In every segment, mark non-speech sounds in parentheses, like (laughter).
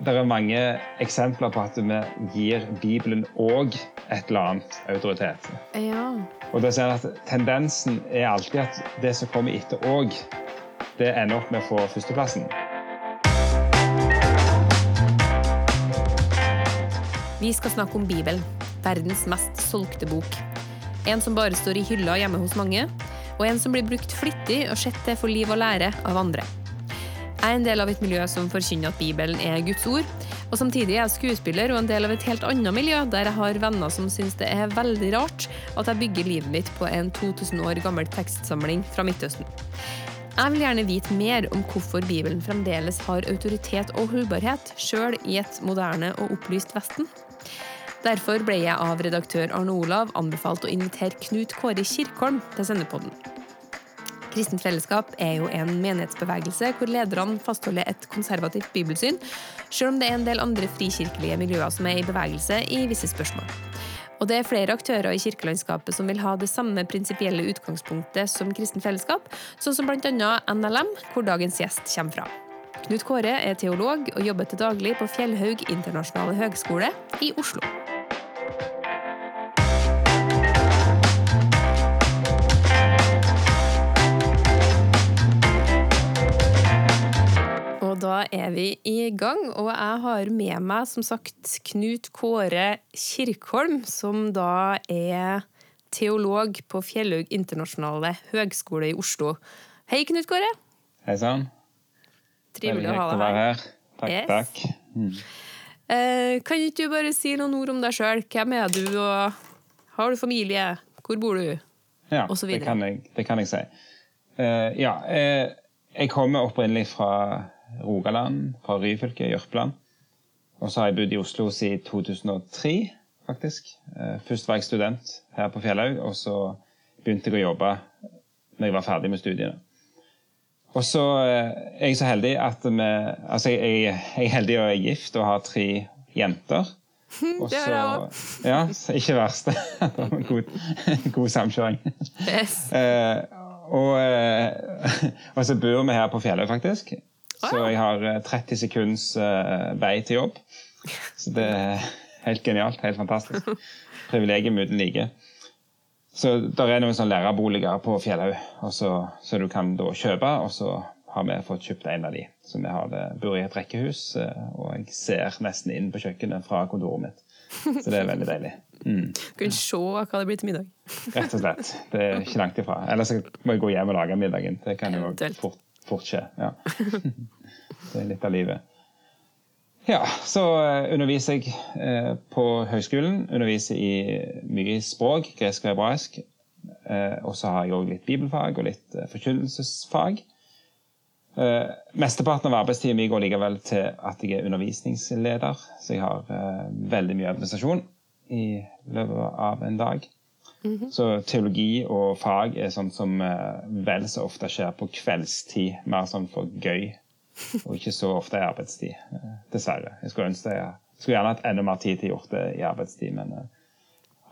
det er mange eksempler på at vi gir Bibelen òg et eller annet autoritet. Ja. Og det er at Tendensen er alltid at det som kommer etter òg, det ender opp med å få førsteplassen. Vi skal snakke om Bibelen, verdens mest solgte bok. En som bare står i hylla hjemme hos mange, og en som blir brukt flittig og sett til for liv og lære av andre. Jeg er en del av et miljø som forkynner at Bibelen er Guds ord, og samtidig er jeg skuespiller og en del av et helt annet miljø der jeg har venner som syns det er veldig rart at jeg bygger livet mitt på en 2000 år gammel tekstsamling fra Midtøsten. Jeg vil gjerne vite mer om hvorfor Bibelen fremdeles har autoritet og holdbarhet, sjøl i et moderne og opplyst Vesten. Derfor ble jeg av redaktør Arne Olav anbefalt å invitere Knut Kåre Kirkholm til sendepodden. Kristent Fellesskap er jo en menighetsbevegelse hvor lederne fastholder et konservativt bibelsyn, selv om det er en del andre frikirkelige miljøer som er i bevegelse i visse spørsmål. Og det er flere aktører i kirkelandskapet som vil ha det samme prinsipielle utgangspunktet som Kristent Fellesskap, sånn som bl.a. NLM, hvor dagens gjest kommer fra. Knut Kåre er teolog og jobber til daglig på Fjellhaug internasjonale høgskole i Oslo. Da er vi i gang, og jeg har med meg som sagt Knut Kåre Kirkholm, som da er teolog på Fjellhaug internasjonale høgskole i Oslo. Hei, Knut Kåre. Hei sann. Trivelig å ha deg her. her. Takk, Yes. takk. Mm. Eh, kan ikke du bare si noen ord om deg sjøl? Hvem er du, og har du familie? Hvor bor du? Ja, Og så det kan, jeg, det kan jeg si. Uh, ja, uh, jeg kommer opprinnelig fra Rogaland, fra Ryfylke, Jørpeland. Og så har jeg bodd i Oslo siden 2003, faktisk. Eh, først var jeg student her på Fjellhaug, og så begynte jeg å jobbe når jeg var ferdig med studiene. Og så eh, er jeg så heldig at vi Altså, jeg, jeg er heldig og er gift og har tre jenter. (laughs) Og Det er så- Ja, ikke verst. (laughs) Det var en god, (laughs) god samkjøring. Yes. Eh, og, eh, og så bor vi her på Fjelløy, faktisk. Så Ah. jeg har eh, 30 sekunds eh, vei til jobb. Så det er helt genialt. Helt fantastisk. (laughs) Privilegium uten like. Så der er noen sånne lærerboliger på Fjellhaug så, så du kan da kjøpe. Og så har vi fått kjøpt en av de. Så vi har det, bor i et rekkehus, eh, og jeg ser nesten inn på kjøkkenet fra kontoret mitt. Så det er veldig deilig. Mm. Du kan se hva det blir til middag. Rett og slett. Det er ikke langt ifra. Ellers må jeg gå hjem og lage middagen. Det kan jo fort, fort skje. Ja. (laughs) Det er litt av livet. Ja, så eh, underviser jeg eh, på høyskolen. Underviser i mye språk, gresk og hebraisk. Eh, og så har jeg òg litt bibelfag og litt eh, forkynnelsesfag. Eh, mesteparten av arbeidstiden min går likevel til at jeg er undervisningsleder, så jeg har veldig mye administrasjon i løpet av en dag. Så teologi og fag er sånn som eh, vel så ofte skjer på kveldstid, mer sånn for gøy, og ikke så ofte i arbeidstid. eh, dessverre. Jeg skulle ønske jeg skulle gjerne hatt enda mer tid til å gjort det i arbeidstid, men eh,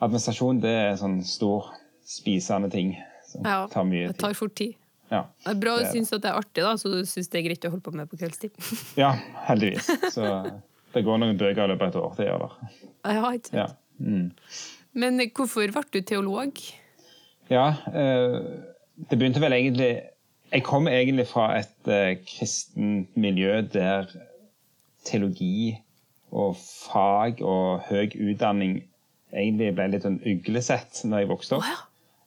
administrasjon det er sånn stor, spisende ting som Ja, tar mye det tar fort tid. Ja. Det er bra du syns at det er artig, da, så du syns det er greit å holde på med på kveldstid. (laughs) ja, heldigvis. Så det går noen bøker i løpet av et år. Det gjør det. Ja, ikke sant. Ja. Mm. Men hvorfor ble du teolog? Ja, eh, det begynte vel egentlig Jeg kom egentlig fra et eh, kristent miljø der teologi og fag og høy utdanning egentlig ble litt sånn uglesett når jeg vokste opp.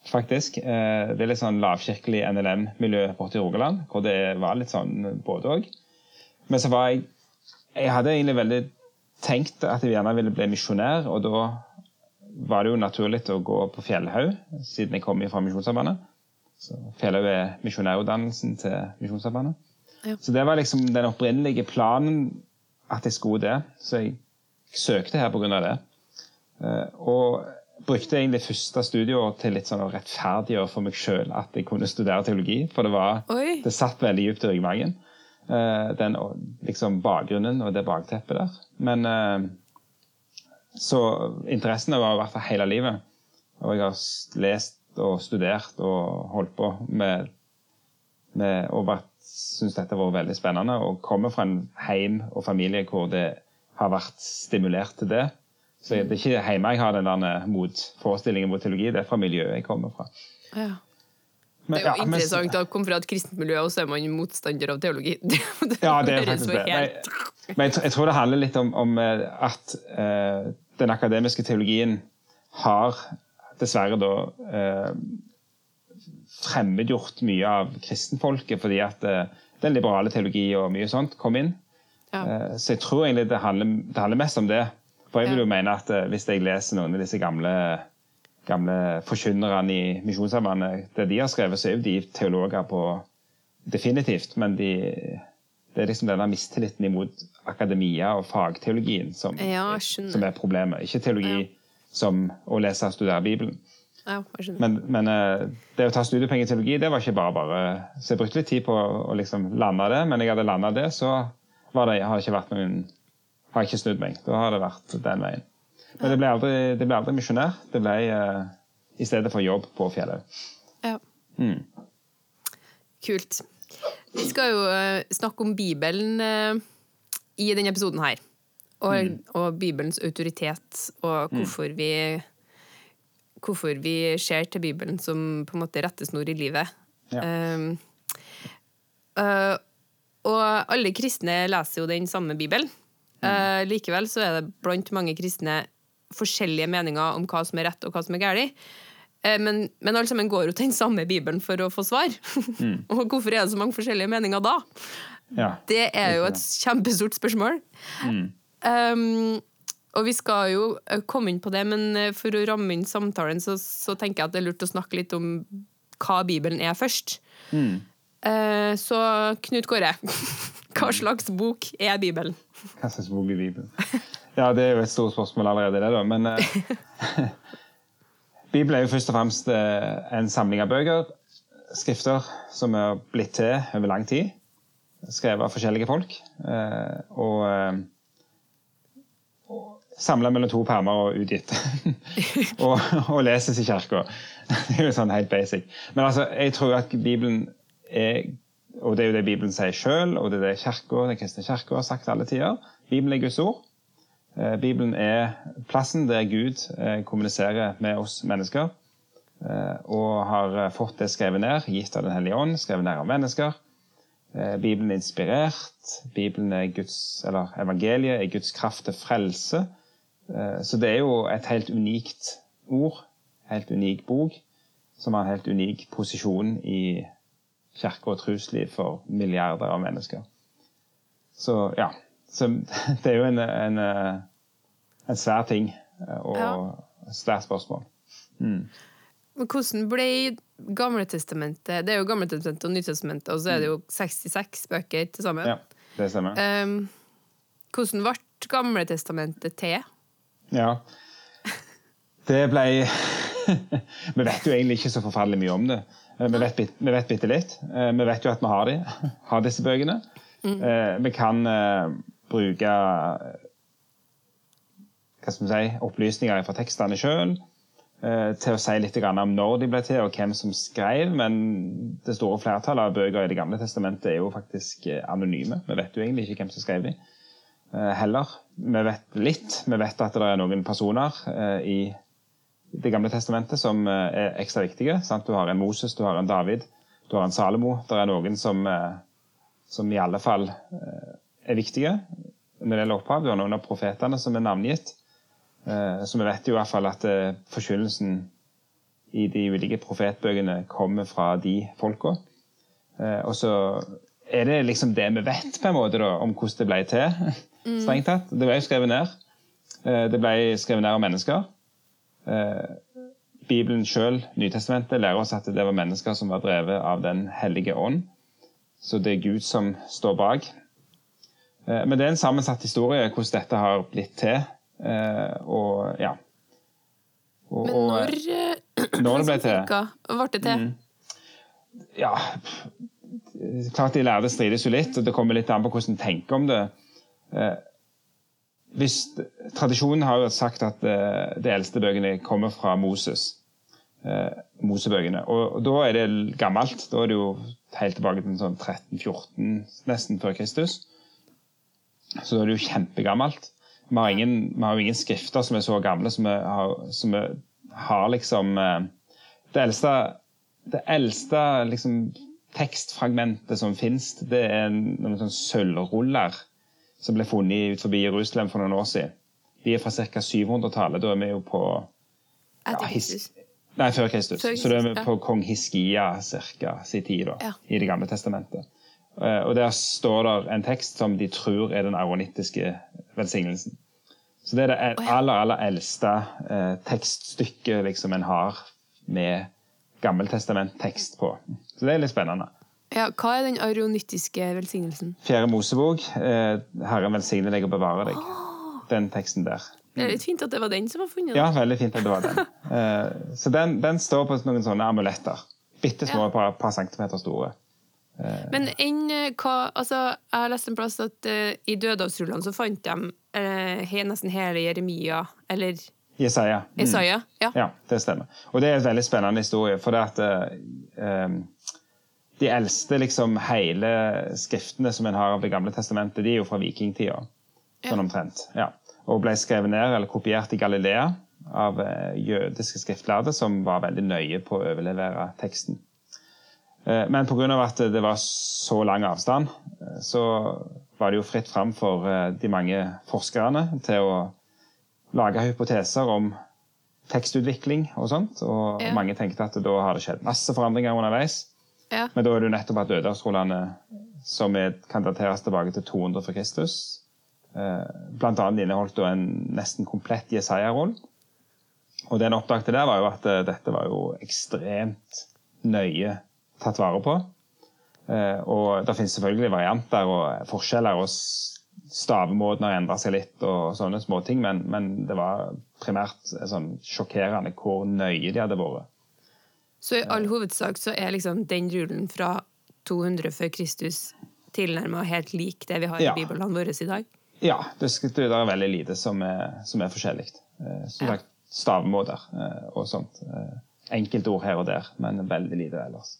Faktisk. Eh, det er litt sånn lavkirkelig NLM-miljø borte i Rogaland, hvor det var litt sånn både òg. Men så var jeg Jeg hadde egentlig veldig tenkt at jeg gjerne ville bli misjonær, og da var det jo naturlig å gå på Fjellhaug, siden jeg kom fra Misjonssambandet. Så Fjellhaug er misjonærutdannelsen til Misjonssambandet. Ja. Så det var liksom den opprinnelige planen at jeg skulle det. Så jeg søkte her pga. det. Eh, Og brukte egentlig første studieår til litt sånn å rettferdiggjøre for meg sjøl at jeg kunne studere teologi. For det, var, det satt veldig dypt i ryggmargen. eh, Den liksom bakgrunnen og det bakteppet der. Men eh, så interessene var i hvert fall hele livet. Og jeg har lest og studert og holdt på med, med og syns dette har vært veldig spennende, og kommer fra en heim og familie hvor det har vært stimulert til det. Så det er ikke hjemme jeg har den forestillingen mot teologi, det er fra miljøet jeg kommer fra. Ja. Men, Det er jo ja, men- interessant å komme fra et kristent miljø, og så er man motstander av teologi. (laughs) Det, Ja, det er faktisk det. Men, men jeg, tror- jeg tror det handler litt om, om eh, at eh, den akademiske teologien har dessverre da eh, fremmedgjort mye av kristenfolket fordi at eh, den liberale teologi og mye sånt kom inn. Ja. Så jeg tror egentlig det handler, det handler mest om det. For jeg vil jo mene at hvis jeg leser noen av disse gamle, gamle forkynnerne i Misjonssambandet, det de har skrevet, så er jo de teologer på definitivt, men de, det er liksom denne mistilliten imot akademia og fagteologien som, Ja, som er problemet. Ikke teologi Ja. som å lese og studere Bibelen. Ja. Men, men eh, det å ta studiepenger i teologi, det var ikke bare bare. Så jeg brukte litt tid på å, liksom lande det, men jeg hadde landa det, så var det, har det ikke vært noen Har jeg ikke snudd meg. Da har det vært den veien. Men det ble aldri, det ble aldri misjonær. Det ble uh, i stedet for jobb på fjellet. Ja. Mm. Kult. Vi skal jo uh, snakke om Bibelen uh, i denne episoden her. Og, og Bibelens autoritet, og hvorfor vi Hvorfor vi ser til Bibelen som på en måte rettesnor i livet. Ja. Um, eh, og alle kristne leser jo den samme Bibelen. Uh, likevel så er det blant mange kristne forskjellige meninger om hva som er rett og hva som er galt. Eh, Men, men alle sammen går jo til den samme Bibelen for å få svar. (laughs) og hvorfor er det så mange forskjellige meninger da? Ja. Det er jo et kjempestort spørsmål. Um, og vi skal jo eh, komme inn på det, men eh, for å ramme inn samtalen, så, så tenker jeg at det er lurt å snakke litt om hva Bibelen er først. Eh, så Knut Kåre, (laughs) hva slags bok er Bibelen? Hva slags bok i Bibelen? Ja, det er jo et stort spørsmål allerede, det, da. Men eh, (laughs) Bibelen er jo først og fremst eh, en samling av bøker, skrifter, som er blitt til over lang tid. Skrevet av forskjellige folk. Eh, og eh, Samla mellom to permer og utgitt. (laughs) og, og leses i kirka. (laughs) Det er jo sånn helt basic. Men altså, jeg tror at Bibelen er Og det er jo det Bibelen sier sjøl, og det er det kirka, den kristne kirka har sagt alle tider. Bibelen er Guds ord. Eh, Bibelen er plassen der Gud eh, kommuniserer med oss mennesker. eh, Og har fått det skrevet ned, gitt av Den hellige ånd, skrevet ned av mennesker. Bibelen er inspirert. Bibelen er Guds, eller Evangeliet er Guds kraft til frelse. Så det er jo et helt unikt ord, helt unik bok, som har en helt unik posisjon i kirke og trosliv for milliarder av mennesker. Så ja. Så (laughs) det er jo en, en, eh, en svær ting eh, og Ja. et svært spørsmål. Men hvordan ble Gamletestamentet Det er jo Gamletestamentet og Nytestamentet, og så er det jo 66 bøker til sammen. Ja, det stemmer. Um, hvordan ble Gamletestamentet til? Ja. Det ble (laughs) Vi vet jo egentlig ikke så forferdelig mye om det. Eh, Vi vet, vi vet bitte litt. Eh, Vi vet jo at vi har de, (laughs) har disse bøkene. Mm. Vi kan eh, bruke eh, hva skal vi si, opplysninger fra tekstene sjøl til å si litt om når de ble til og hvem som skrev, men det store flertallet av bøker i Det gamle testamentet er jo faktisk eh, anonyme. Vi vet jo egentlig ikke hvem som skrev de eh, heller. Vi vet litt. Vi vet at det er noen personer eh, i Det gamle testamentet som eh, er ekstra viktige. Sant? Du har en Moses, du har en David, du har en Salomo. Det er noen som, eh, som i alle fall eh, er viktige når det gjelder opphav. Du har noen av profetene som er navngitt. Så vi vet jo i hvert fall at forkynnelsen i de ulike profetbøkene kommer fra de folka. Og så er det liksom det vi vet på en måte da, om hvordan det ble til. (laughs) strengt tatt. Det ble jo skrevet ned. Det ble skrevet ned av mennesker. Eh, Bibelen sjøl, Nytestamentet, lærer oss at det var mennesker som var drevet av Den hellige ånd. Så det er Gud som står bak. Eh, Men det er en sammensatt historie hvordan dette har blitt til. Eh, Og ja. Og, Men når, når det ble (clears throat) til? ble det til? Ja, klart de lærde strides jo litt, og det kommer litt an på hvordan de tenker om det. Hvis, tradisjonen har jo sagt at eh, de eldste bøkene kommer fra Moses. eh, Mosebøkene. Og, og, da er det gammelt. Da er det jo helt tilbake til sånn 13-14 nesten før Kristus. Så da er det jo kjempegammelt. Vi har, ingen, vi har jo ingen skrifter som er så gamle som vi har, som vi har liksom eh, Det eldste, det eldste liksom, tekstfragmentet som fins, det er noen sånn sølvruller som ble funnet ut forbi Jerusalem for noen år siden. De er fra ca. 700-tallet. Da er vi jo på ja, his, Nei, før Kristus. Før Kristus, så da er vi på kong Hiskia ca. sin tid da, Ja. i Det gamle testamentet. Eh, Og der står det en tekst som de tror er den aronittiske velsignelsen. Så det er det aller, aller eldste eh, tekststykket liksom en har med Gammeltestament-tekst på. Så det er litt spennende. Ja, hva er den aronittiske velsignelsen? Fjerde Mosebok. Eh, Herren velsigne deg og bevare deg. Den teksten der. Det er litt fint at det var den som var funnet. Ja, veldig fint at det var den. (laughs) Eh, så den, den står på noen sånne amuletter. Bitte små, Ja. par, par centimeter store. Men enn eh, hva Altså, jeg har lest en plass at uh, i Dødehavsrullene så fant de uh, nesten hele Jeremia, eller Jesaja. Mm. Jesaja? Ja. Ja, det stemmer. Og det er en veldig spennende historie. For det at uh, eh, de eldste liksom hele skriftene som en har av Det gamle testamentet, de er jo fra vikingtida. Sånn omtrent. Ja. Og ble skrevet ned eller kopiert i Galilea av eh, jødiske skriftlærde som var veldig nøye på å overlevere teksten. Eh, Men pga. at det var så lang avstand, eh, så var det jo fritt fram for de mange forskerne til å lage hypoteser om tekstutvikling og sånt. Og Ja. mange tenkte at da har det skjedd masse forandringer underveis. Ja. Men da er det jo nettopp at Dødehavsrullene, som kan dateres tilbake til 200 for Kristus, eh, blant annet inneholdt da en nesten komplett Jesaja-roll. Og det en oppdagte der, var jo at eh, dette var jo ekstremt nøye tatt vare på. Eh, og det finnes selvfølgelig varianter og forskjeller, og stavemåten har endra seg litt, og sånne småting, men, men det var primært sånn sjokkerende hvor nøye de hadde vært. Så i all hovedsak så er liksom den rullen fra 200 før Kristus tilnærma helt lik det vi har Ja. i bibelene våre i dag? Ja, det, det er veldig lite som er, som er forskjellig. Eh, som Ja. sagt, stavemåter eh, og sånt. Eh, Enkeltord her og der, men veldig lite ellers.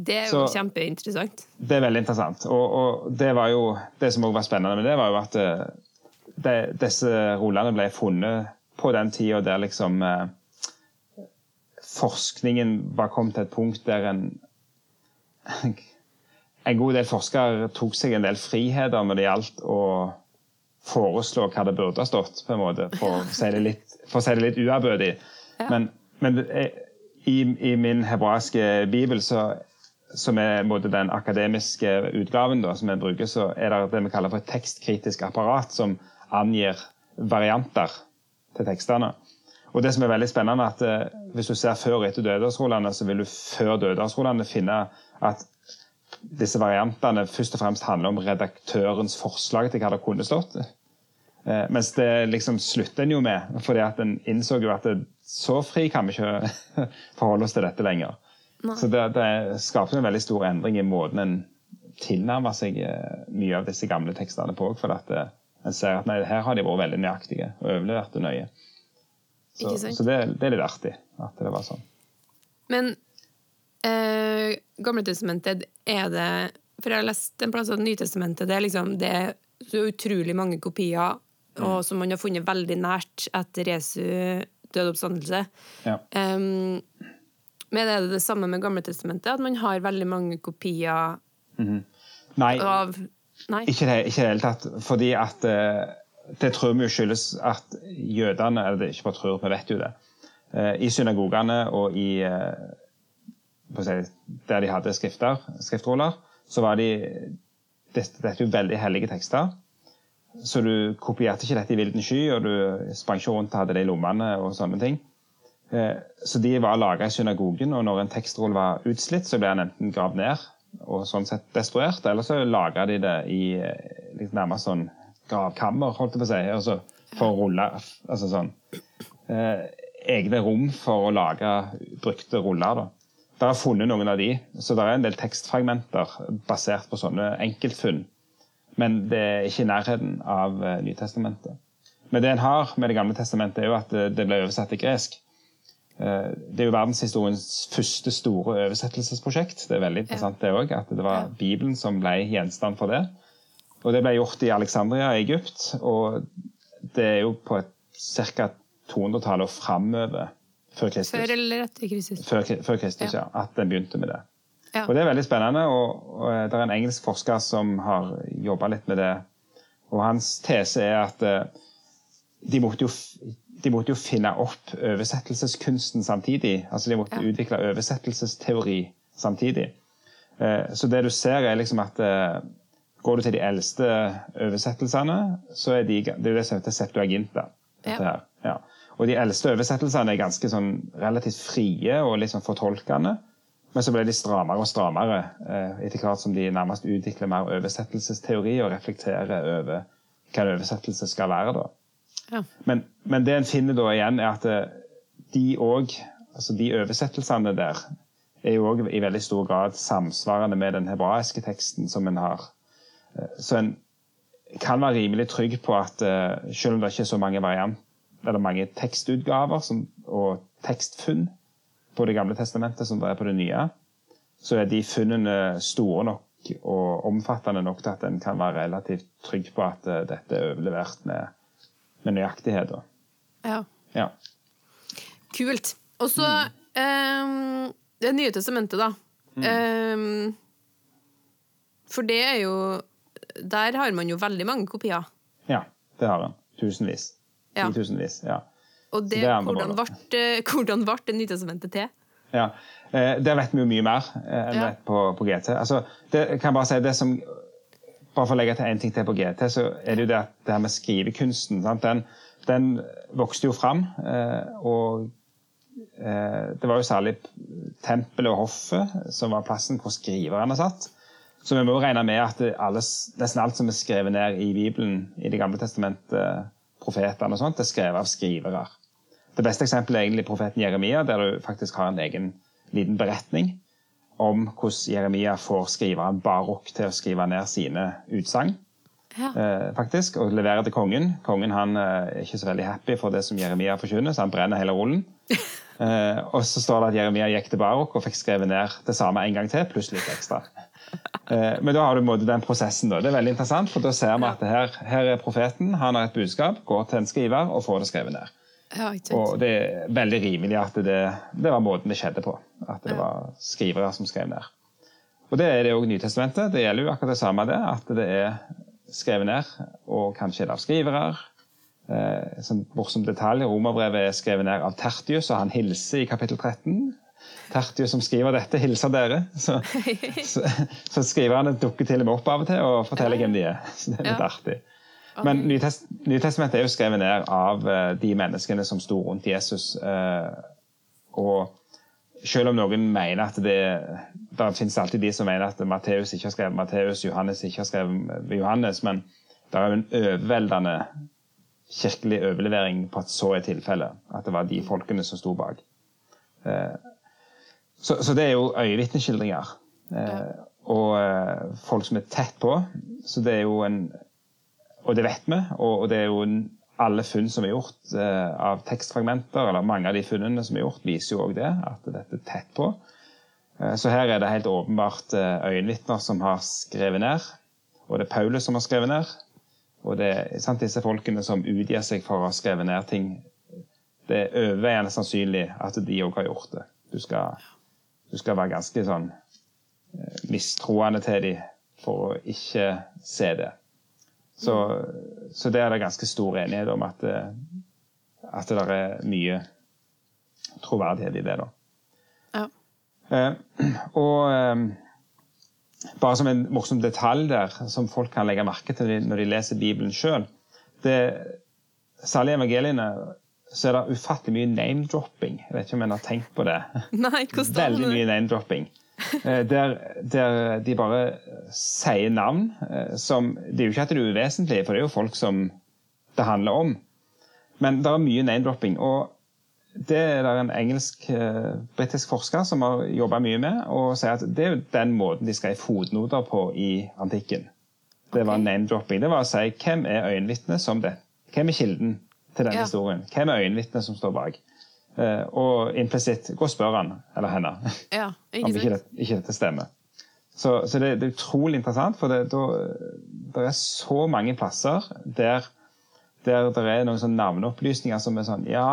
Det er jo Så- kjempeinteressant. Det er veldig interessant. Og, og det var jo det som også var spennende med det, var jo at det, disse rullene ble funnet på den tida der liksom forskningen var kommet til et punkt der en en god del forskere tok seg en del friheter når det gjaldt å foreslå hva det burde ha stått, på en måte, for å si det litt, for si det litt uærbødig. Ja. Men, men i, i min hebraiske bibel, så, som er måte den akademiske utgaven da, som jeg bruker, så er det det vi kaller for et tekstkritisk apparat, som angir varianter til tekstene. Og det som er veldig spennende, er at eh, hvis du ser før og etter dødehavsrullene, så vil du før dødehavsrullene finne at disse variantene først og fremst handler om redaktørens forslag til hva det kunne stått. Eh, mens det liksom slutter en jo med, fordi at en innså jo at det, så fri kan vi ikke (laughs) forholde oss til dette lenger. Nei. Så det, det skaper en veldig stor endring i måten en tilnærmer seg eh, mye av disse gamle tekstene på. For at eh, en ser at nei, her har de vært veldig nøyaktige og overlevert det nøye. Så, så det, det er litt artig at det var sånn. Men eh, Gamletestamentet er det For jeg har lest en plass at Nytestamentet det er liksom det er så utrolig mange kopier, og som man har funnet veldig nært etter Jesu døde oppstandelse. Ja. Um, men er det det samme med Gamletestamentet? At man har veldig mange kopier Nei, av Nei? Ikke det, ikke i det hele tatt. Fordi at eh, Det tror vi skyldes at jødene Eller det er ikke bare tror, vi vet jo det. Eh, I synagogene og i eh, Der de hadde skrifter, skriftroller, så var de Dette, dette er jo veldig hellige tekster. Så du kopierte ikke dette i vilden sky, og du sprang ikke rundt og hadde det i lommene og sånne ting. Eh, Så de var laga i synagogen, og når en tekstroll var utslitt, så ble den enten gravd ned og sånn sett destruert, eller så laga de det i litt nærmest sånn gravkammer, holdt jeg på å si, altså for å rulle Altså sånn eh, Egne rom for å lage brukte ruller, da. Der er funnet noen av de, så det er en del tekstfragmenter basert på sånne enkeltfunn. Men det er ikke i nærheten av eh, Nytestamentet. Men det en har med Det gamle testamentet, er jo at det, det ble oversatt til gresk. Eh, det er jo verdenshistoriens første store oversettelsesprosjekt. Det er veldig interessant det òg, at det var Bibelen som ble gjenstand for det. Og det ble gjort i Alexandria i Egypt, og det er jo på ca. 200-tallet og framover før Kristus. Før eller etter Kristus? Før, før Kristus, ja. ja. At den begynte med det. Ja. Og Det er veldig spennende. og, og Det er en engelsk forsker som har jobba litt med det. og Hans tese er at eh, de måtte jo, de måtte jo finne opp oversettelseskunsten samtidig. altså De måtte ja. utvikle oversettelsesteori samtidig. Eh, så det du ser, er liksom at eh, går du til de eldste oversettelsene, så er de, det er det som heter Septuaginta. Ja. Ja. Og de eldste oversettelsene er ganske sånn relativt frie og litt sånn fortolkende. Men så ble de strammere og strammere eh, etter hvert som de nærmest utvikler mer oversettelsesteori og reflekterer over hva en oversettelse skal være. da. Ja. Men, men, det en finner da igjen, er at eh, de òg, altså de oversettelsene der, er jo òg i veldig stor grad samsvarende med den hebraiske teksten som en har. Eh, så en kan være rimelig trygg på at selv om det ikke er så mange varianter eller mange tekstutgaver som, og tekstfunn på Det gamle testamentet som det er på det nye, så er de funnene store nok og omfattende nok til at en kan være relativt trygg på at uh, dette er overlevert med, med nøyaktighet. Ja. ja. Kult. Og så mm. um, Det nye testamentet, da. Mm. Um, for det er jo Der har man jo veldig mange kopier. Ja, det har en. Tusenvis. Ja. Titusenvis. Ja. Og det, det hvordan, ble, (laughs) hvordan ble det Nytestamentet til? Ja, eh, Der vet vi jo mye mer eh, enn ja. på, på, GT. Altså, det, kan jeg bare si det som, bare for å legge til en ting til på GT, så er det jo det, det her med skrivekunsten. Den, den, vokste jo fram. Eh, og det var jo særlig tempelet og hoffet som var plassen hvor skriverne satt. Så vi må regne med at alle, nesten alt som er skrevet ned i Bibelen i Det gamle testamentet, profetene og sånt, er skrevet av skrivere. Det beste eksempelet er egentlig profeten Jeremia, der du faktisk har en egen liten beretning om hvordan Jeremia får skriveren Barok til å skrive ned sine utsagn. Ja. Eh, faktisk, Og levere til kongen. Kongen han eh, er ikke så veldig happy for det som Jeremia forkynner, så han brenner hele rullen. (laughs) eh, og så står det at Jeremia gikk til Barok og fikk skrevet ned det samme en gang til, pluss litt ekstra. Eh, men da har du den prosessen. Da. Det er veldig interessant, for da ser vi at her, her, er profeten. Han har et budskap, går til en skriver og får det skrevet ned. Ja, og det er veldig rimelig at det, det, var måten det skjedde på. At det var skrivere som skrev ned. Og det er det òg Nytestamentet. Det gjelder jo akkurat det samme, det. At det er skrevet ned, og kanskje er det av skrivere. Eh, som morsom detalj, Romerbrevet er skrevet ned av Tertius, og han hilser i kapittel 13. Tertius som skriver dette, hilser dere. Så, (laughs) så, så skriverne dukker til og med opp av og til og forteller hvem de er. Så det er litt ja. artig. Men Nytestamentet er jo skrevet ned av uh, de menneskene som sto rundt Jesus. Uh, og selv om noen mener at det Det finnes alltid de som mener at Matteus ikke har skrevet Matteus, Johannes ikke har skrevet Johannes, men det er jo en overveldende kirkelig overlevering på at så er tilfellet. At det var de folkene som sto bak. Uh, så, så, det er jo øyevitneskildringer. Ja. Og folk som er tett på. Så det er jo en og det vet vi. Og, det er jo alle funn som er gjort eh, av tekstfragmenter, eller mange av de funnene som er gjort, viser jo òg det, at dette er tett på. Eh, så her er det helt åpenbart eh, øyenvitner som har skrevet ned. Og det er Paulus som har skrevet ned. Og det er sant, disse folkene som utgir seg for å ha skrevet ned ting. Det er overveiende sannsynlig at de òg har gjort det. Du skal, du skal være ganske sånn mistroende til dem for å ikke se det. Så, så det er det ganske stor enighet om at, eh, at det er mye troverdighet i det. da. Ja. Eh, og eh, bare som en morsom detalj der, som folk kan legge merke til når de leser Bibelen sjøl Særlig evangeliene så er det ufattelig mye name-dropping. Jeg vet ikke om en har tenkt på det. (laughs) Nei, Veldig mye name-dropping. Eh, der, der, de bare sier navn eh, som Det er jo ikke at det er uvesentlig, for det er jo folk som det handler om. Men det er mye name-dropping. Og det er det en engelsk-britisk eh, forsker som har jobba mye med, og sier at det er jo den måten de skrev fotnoter på i antikken. Det var name-dropping. Det var å si hvem er øyenvitnet som det? Hvem er kilden til denne ja. historien? Hvem er øyenvitnet som står bak? Eh, og implisitt gå og spør han eller henne Ja, (laughs) om ikke ikke, det, ikke dette stemmer. Så, så det, det er utrolig interessant, for det, det er så mange plasser der, der det er noen sånne navneopplysninger som er sånn Ja,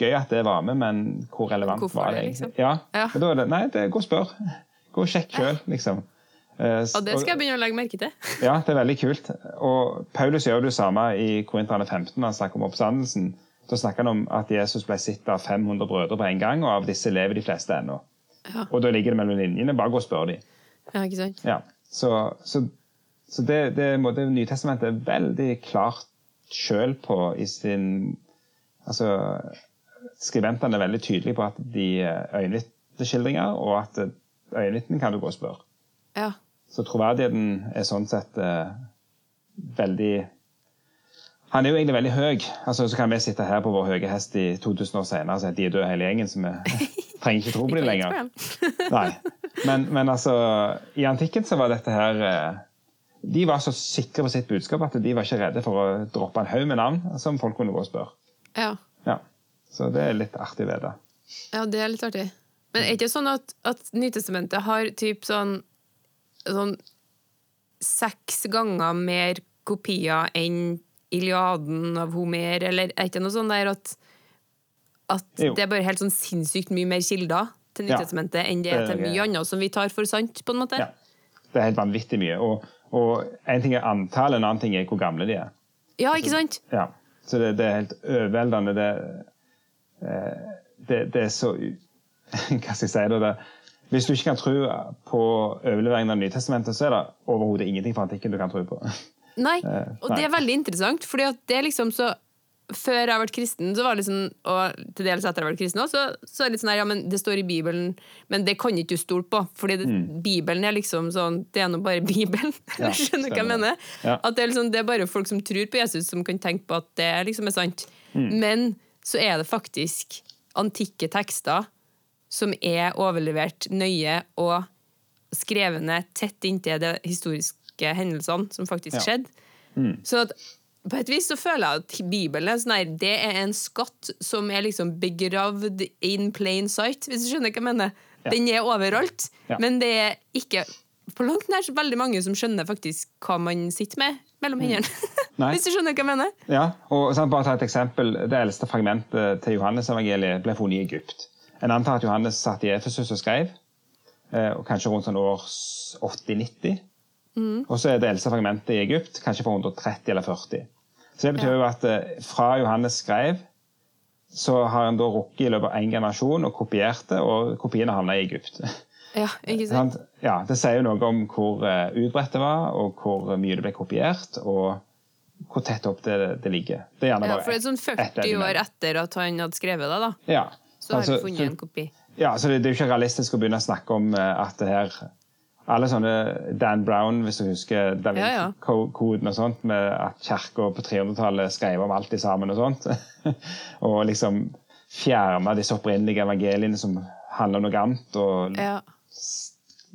gøy at det var med, men hvor relevant Hvorfor var det det, liksom? Ja, Ja. Og da er det, Nei, det, gå og spør. Gå og sjekk sjøl, liksom. Eh, Og det skal jeg begynne å legge merke til. (laughs) ja, det er veldig kult. Og Paulus gjør det samme i Korinterne 15 når han snakker om oppstandelsen. Da snakker han om at Jesus ble sett av 500 brødre på en gang, og av disse lever de fleste ennå. Ja. Og da ligger det mellom linjene. Bare gå og spør dem. Ja, ikke sant? Ja. Så, så, så det, det, det Nytestamentet er veldig klart sjøl på i sin Altså Skribentene er veldig tydelige på at de er øyenvitneskildringer, og at øyenvitnen kan du gå og spørre. Ja. Så troverdigheten er sånn sett eh, veldig Han er jo egentlig veldig høy. Altså, så kan vi sitte her på vår høye hest i 2000 år senere og si at de er døde hele gjengen, så vi (laughs) trenger ikke tro på dem lenger. Nei. Men, men altså, i antikken så var dette her eh, De var så sikre på sitt budskap at de var ikke redde for å droppe en haug med navn som folk kunne gå og spørre. Ja. Ja. Så det er litt artig ved det. ja, det er litt artig. Men er det ikke sånn at, at Nytestamentet har typ sånn, sånn seks ganger mer kopier enn Iliaden av Homer, eller er det ikke noe sånn der at, at det er bare helt sånn sinnssykt mye mer kilder til Ja. Nytestamentet enn det er til mye annet som vi tar for sant, på en måte? Ja. Det er helt vanvittig mye. Og, og en ting er antallet, en annen ting er hvor gamle de er. Ja, ikke sant? Ja, så det, det er helt overveldende. Det, eh, det, det er så (laughs) Hva skal jeg si? da, det, Hvis du ikke kan tro på overleveringen av Nytestamentet, så er det overhodet ingenting fra antikken du kan tro på. (laughs) Nei, Eh, og det er veldig interessant, for det er liksom så før jeg har vært kristen, så var det liksom, og til dels etter jeg har vært kristen også, så, så er det litt sånn her, ja, men det står i Bibelen, men det kan ikke du stole på, fordi det, Bibelen er liksom sånn, det er nå bare (laughs) Bibelen. Mm. Ja, (laughs) Skjønner du hva jeg mener? Ja. At det er, liksom, det er bare folk som tror på Jesus som kan tenke på at det liksom er sant. Mm. Men så er det faktisk antikke tekster som er overlevert nøye og skrevet ned tett inntil de historiske hendelsene som faktisk Ja. skjedde. Så at på et vis så føler jeg at Bibelen er sånn her, det er en skatt som er liksom begravd in plain sight, hvis du skjønner hva jeg mener. Ja. Den er overalt, Ja. men det er ikke på langt nær så veldig mange som skjønner faktisk hva man sitter med mellom hendene. (laughs) Mm. Hvis du skjønner hva jeg mener. Ja, og sånn, bare ta et eksempel. Det eldste fragmentet til Johannes-evangeliet ble funnet i Egypt. En antar at Johannes satt i Efesus og skrev, eh, og kanskje rundt sånn år 80-90. Og så er det eldste fragmentet i Egypt kanskje fra 130 eller 40. Så det betyr jo at eh, fra Johannes skrev, så har han da rukket i løpet av én generasjon og kopiert det, og kopiene havna i Egypt. Ja, ikke (laughs) sant? Ja, det sier jo noe om hvor eh, utbredt det var, og hvor mye det ble kopiert, og hvor tett opp det, det ligger. Det er gjerne Ja, for det er sånn ett 40 et år etter at han hadde skrevet det, da, Ja. Så har Altså, vi funnet en kopi. Ja, så det, det er jo ikke realistisk å begynne å snakke om eh, at det her Alle sånne Dan Brown, hvis du husker Da Ja, ja. Vinci-koden og sånt, med at kirka på 300-tallet skrev om alt sammen og sånt. (laughs) og liksom fjerna disse opprinnelige evangeliene som handler om noe annet, og, Ja.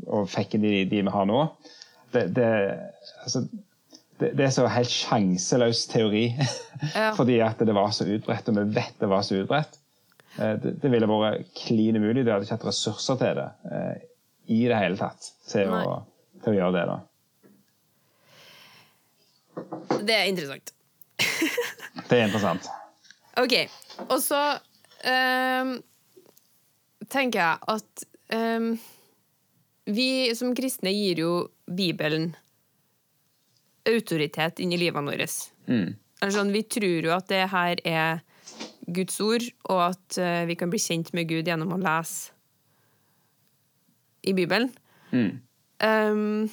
og fikk inn de, de vi har nå. Det, det, altså, det, det er så helt sjanseløs teori. (laughs) Ja. Fordi at det var så utbredt, og vi vet det var så utbredt. Eh, Det, det ville vært klin umulig. De hadde ikke hatt ressurser til det eh, i det hele tatt til å, til å gjøre det. da. Det er interessant. (laughs) Det er interessant. Ok, og så um, tenker jeg at um, vi som kristne gir jo Bibelen autoritet inn i livet vårt. Mm. Altså, vi tror jo at det her er Guds ord, og at eh, vi kan bli kjent med Gud gjennom å lese i Bibelen. Ehm,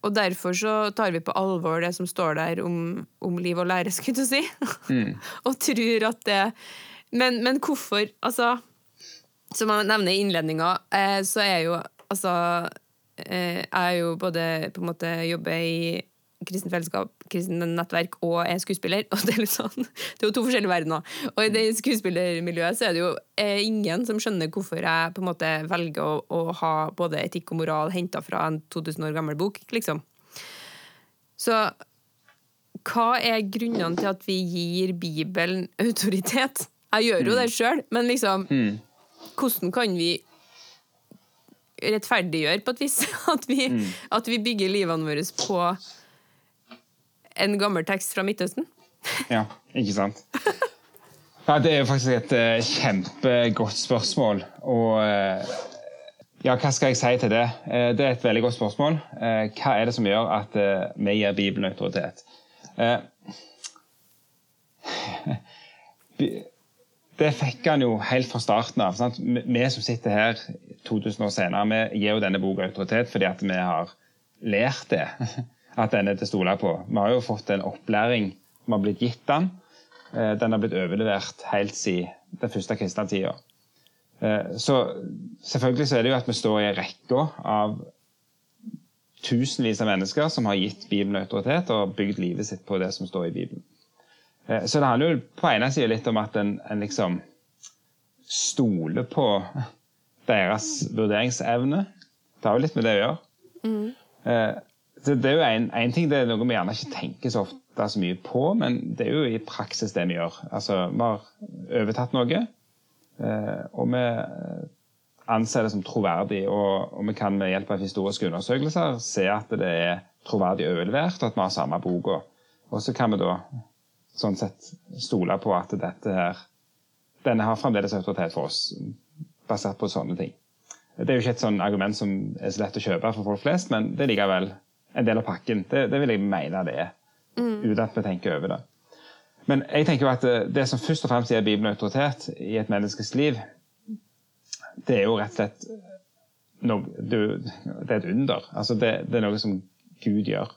og derfor så tar vi på alvor det som står der om, om liv og lære, skulle jeg si. (laughs) og tror at det Men, men hvorfor Altså, som jeg nevner i innledninga, eh, så er jo altså eh, Jeg er jo både på en måte jobber i kristent fellesskap, kristent nettverk og er skuespiller. (laughs) Og det er litt sånn, det er jo to forskjellige verdener. Og i det skuespillermiljøet så er det jo eh, ingen som skjønner hvorfor jeg på en måte velger å, å ha både etikk og moral henta fra en 2000 år gammel bok, liksom. Så hva er grunnene til at vi gir Bibelen autoritet? Jeg gjør jo det sjøl, men liksom Hvordan kan vi rettferdiggjøre på et vis (laughs) at vi, at vi bygger livene våre på en gammel tekst fra Midtøsten? Ja, ikke sant? (laughs) Ja, det er jo faktisk et uh, kjempegodt spørsmål. Og uh, ja, hva skal jeg si til det? Uh, det er et veldig godt spørsmål. Hva er det som gjør at vi gir Bibelen autoritet? (laughs) Det fikk han jo helt fra starten av. Sant? Vi som sitter her 2000 år senere, vi gir jo denne boka autoritet fordi at vi har lært det. (laughs) At den er til å stole på. Vi har jo fått en opplæring som har blitt gitt den. Eh, Den har blitt overlevert helt siden den første kristne tida. Eh, Så selvfølgelig så er det jo at vi står i rekka av tusenvis av mennesker som har gitt Bibelen autoritet og bygd livet sitt på det som står i Bibelen. Eh, Så det handler jo på ene sida litt om at en, en liksom stoler på deres vurderingsevne. Det har jo litt med det å gjøre. Eh, Det, det er jo en ting, det er noe vi gjerne ikke tenker så ofte så mye på, men det er jo i praksis det vi gjør. Altså, Vi har overtatt noe, eh, og vi anser det som troverdig. Og, og vi kan med hjelp av historiske undersøkelser se at det er troverdig overlevert, og at vi har samme boka. Og så kan vi da sånn sett stole på at dette her denne har fremdeles autoritet for oss, basert på sånne ting. Det er jo ikke et sånn argument som er så lett å kjøpe for folk flest, men det er likevel en del av pakken. Det, det vil jeg mene det er, uten at vi tenker over det. Men jeg tenker jo at det, det som først og fremst gir Bibelen autoritet i et menneskes liv, det er jo rett og slett noe, det, det er et under. Altså det, det er noe som Gud gjør.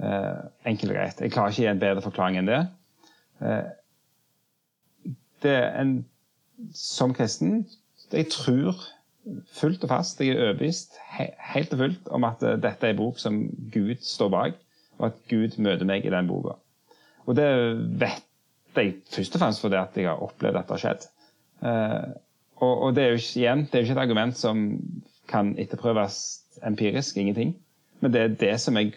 Eh, enkelt og greit. Jeg klarer ikke å gi en bedre forklaring enn det. Eh, det er en, som kristen Jeg tror fullt og fast, jeg er overbevist he, helt og fullt om at eh, dette er en bok som Gud står bak, og at Gud møter meg i den boka. Og det vet jeg først og fremst fordi at jeg har opplevd at det har skjedd. Eh, og, og det er jo igjen, det er jo ikke et argument som kan etterprøves empirisk, ingenting. Men det er det som er,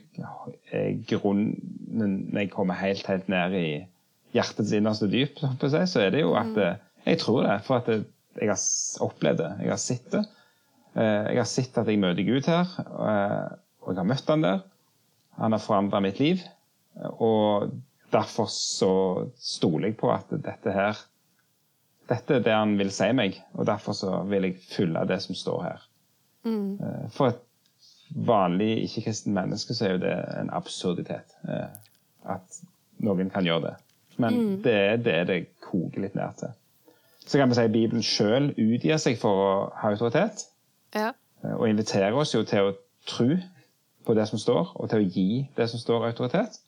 er grunnen når jeg kommer helt, helt ned i hjertets innerste dyp, så er det jo at eh, jeg tror det. For at det, jeg har opplevd det. Jeg har sett det. Eh, Jeg har sett at jeg møter Gud her, eh, og jeg har møtt han der. Han har forandra mitt liv. Og derfor så stoler jeg på at dette her Dette er det han vil si meg, og derfor så vil jeg følge det som står her. Mm. For et vanlig ikke-kristen menneske så er jo det en absurditet. eh, At noen kan gjøre det. Men det er det det koker litt ned til. Så kan vi si at Bibelen sjøl utgir seg for å ha autoritet. Ja. eh, Og inviterer oss jo til å tro på det som står, og til å gi det som står, autoritet.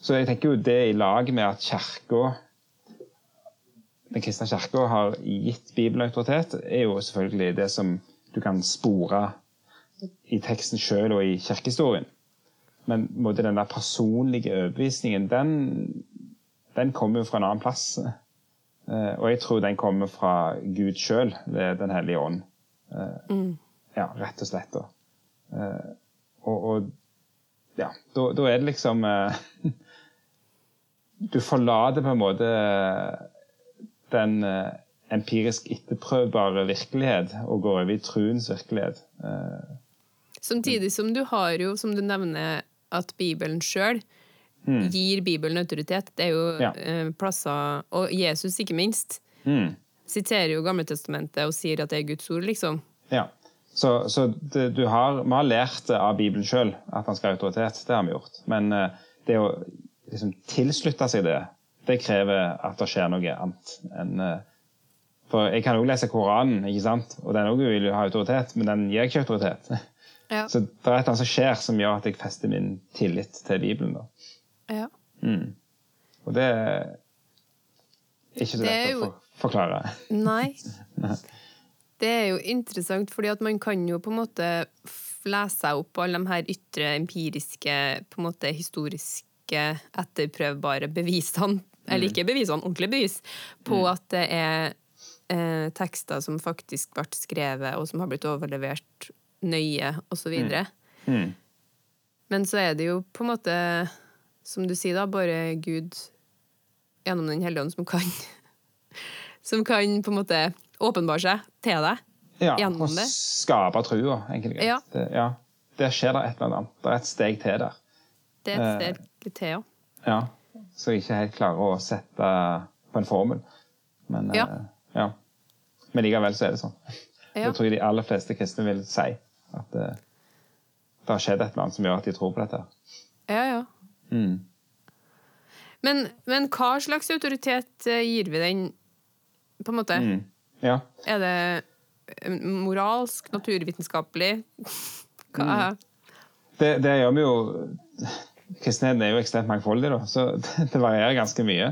Så jeg tenker jo det i lag med at kirka den kristne kirka har gitt Bibelen autoritet, er jo selvfølgelig det som du kan spore i teksten sjøl og i kirkehistorien. Men den der personlige overbevisningen, den, den kommer jo fra en annen plass. Eh, Og jeg tror den kommer fra Gud sjøl, Den hellige ånd. Mm. Ja, rett og slett. da. Eh, Og, og ja, da, da er det liksom eh, (laughs) Du forlater på en måte den eh, empirisk etterprøvbare virkelighet og går over i truens virkelighet. Eh, Samtidig som du har jo, som du nevner, at Bibelen sjøl gir Bibelen autoritet. Det er jo Ja. eh, plasser Og Jesus, ikke minst, mm. siterer jo Gamletestamentet og sier at det er Guds ord, liksom. Ja. Så, så det, du har, vi har lært av Bibelen sjøl at han skal ha autoritet. Det har vi gjort. Men eh, det å liksom, tilslutte seg det, det krever at det skjer noe annet enn eh, For jeg kan òg lese Koranen, ikke sant? og den også vil jo ha autoritet, men den gir ikke autoritet. Ja. (laughs) Så det er et eller annet som skjer som gjør at jeg fester min tillit til Bibelen. da. Ja. Mm. Og det er ikke så lett jo- å for, forklare. (laughs) Nei. Det er jo interessant, fordi at man kan jo på en måte lese seg opp på alle de her ytre, empiriske, på en måte historiske, etterprøvbare bevisene, eller ikke bevisene, ordentlige bevis, på at det er eh, tekster som faktisk ble skrevet, og som har blitt overlevert nøye, osv. Mm. Men så er det jo på en måte, som du sier da, bare Gud gjennom Den hellige ånd som kan (laughs) som kan på en måte åpenbare seg til deg. Ja, Gjennom det. skape trua, enkelt og greit. Ja. Det, ja. Der skjer det et eller annet. Det er et steg til der. Det er et steg til, ja. Ja. Så jeg ikke helt klarer å sette på en formel. Men, Ja. eh, ja. Men likevel så er det sånn. Ja. Det tror jeg de aller fleste kristne vil si at det, det har skjedd et eller annet som gjør at de tror på dette. Ja, ja. Mm. Men, men hva slags autoritet eh, gir vi den, på en måte? Mm. Ja. Er det eh, moralsk, naturvitenskapelig? (laughs) Hva Det, det gjør vi jo Kristenheten er jo ekstremt mangfoldig, da, så (laughs) det varierer ganske mye.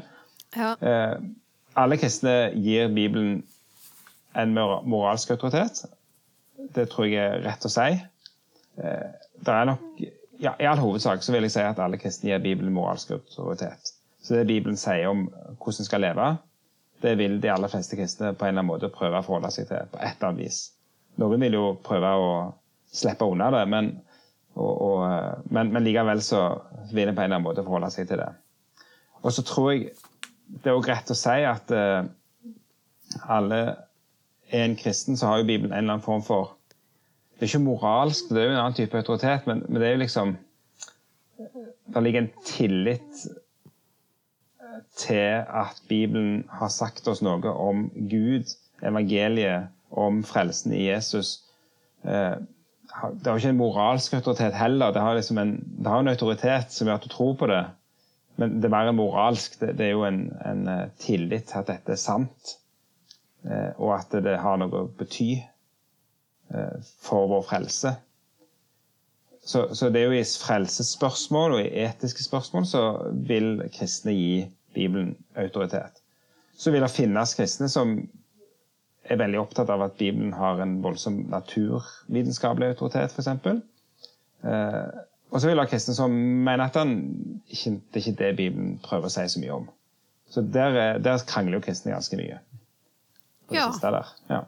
Ja. Eh, alle kristne gir Bibelen en moralsk autoritet. Det tror jeg er rett å si. Eh, det er nok, ja, I all hovedsak så vil jeg si at alle kristne gir Bibelen moralsk autoritet. Så det Bibelen sier om hvordan en skal leve, det vil de aller fleste kristne på en eller annen måte prøve å forholde seg til på et eller annet vis. Noen vil jo prøve å slippe unna det, men, og, og, men, men likevel så vil en på en eller annen måte forholde seg til det. Og så tror jeg det er også rett å si at uh, alle er en kristen, så har jo Bibelen en eller annen form for Det er ikke moralsk, det er jo en annen type autoritet, men, men det er jo liksom Det ligger en tillit eh, til at Bibelen har sagt oss noe om Gud, evangeliet, om frelsen i Jesus. Eh, Det har jo ikke en moralsk autoritet heller. Det har, liksom en, det har en autoritet som gjør at du tror på det. Men det er mer moralsk. Det, det er jo en, en eh, tillit til at dette er sant. Og at det har noe å bety for vår frelse. Så, så det er jo i frelsesspørsmål og i etiske spørsmål så vil kristne gi Bibelen autoritet. Så vil det finnes kristne som er veldig opptatt av at Bibelen har en voldsom naturvitenskapelig autoritet, f.eks. Eh, og så vil det være kristne som mener at den, ikke, det er ikke det Bibelen prøver å si så mye om. Så der, er- der krangler jo kristne ganske mye. På det Ja. siste der. Ja.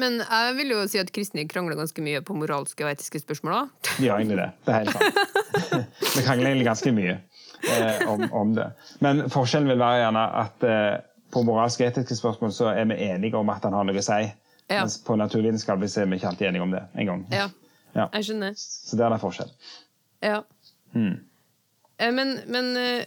Men jeg vil jo si at kristne krangler ganske mye på moralske og etiske spørsmål òg. De gjør egentlig det. Det er helt sant. (laughs) Vi krangler egentlig ganske mye eh, om, om det. Men forskjellen vil være gjerne at eh, på moralske og etiske spørsmål så er vi enige om at han har noe å si. Ja. Mens på naturvitenskapelig så er vi ikke alltid enige om det en gang. Ja, Ja. jeg skjønner. Så der er det forskjell. Ja. Mm. Eh, Men, men, eh,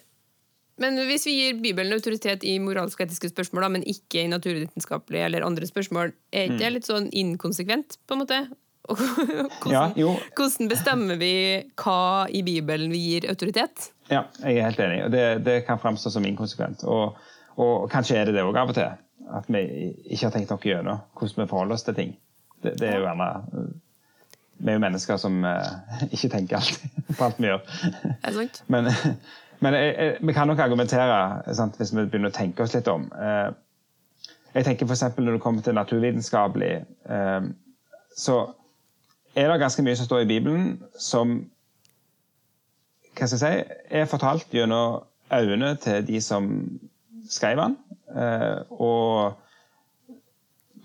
men hvis vi gir Bibelen autoritet i moralske og etiske spørsmål, da, men ikke i naturvitenskapelige eller andre spørsmål, er ikke Mm. det litt sånn inkonsekvent, på en måte? (laughs) Hvordan, Ja, jo. hvordan bestemmer vi hva i Bibelen vi gir autoritet? Ja, jeg er helt enig. Det, det kan fremstå som inkonsekvent. Og, og kanskje er det det òg av og til. At vi ikke har tenkt noe gjennom hvordan vi forholder oss til ting. Det, det er jo gjerne Vi er jo mennesker som eh, (laughs) ikke tenker alltid (laughs) på alt vi gjør. Er sant? Men, men jeg, jeg, vi kan nok argumentere sant, hvis vi begynner å tenke oss litt om. Eh, jeg tenker f.eks. når det kommer til naturvitenskapelig, eh, så er det ganske mye som står i Bibelen som hva skal jeg si, er fortalt gjennom øynene til de som skrev den. Eh, og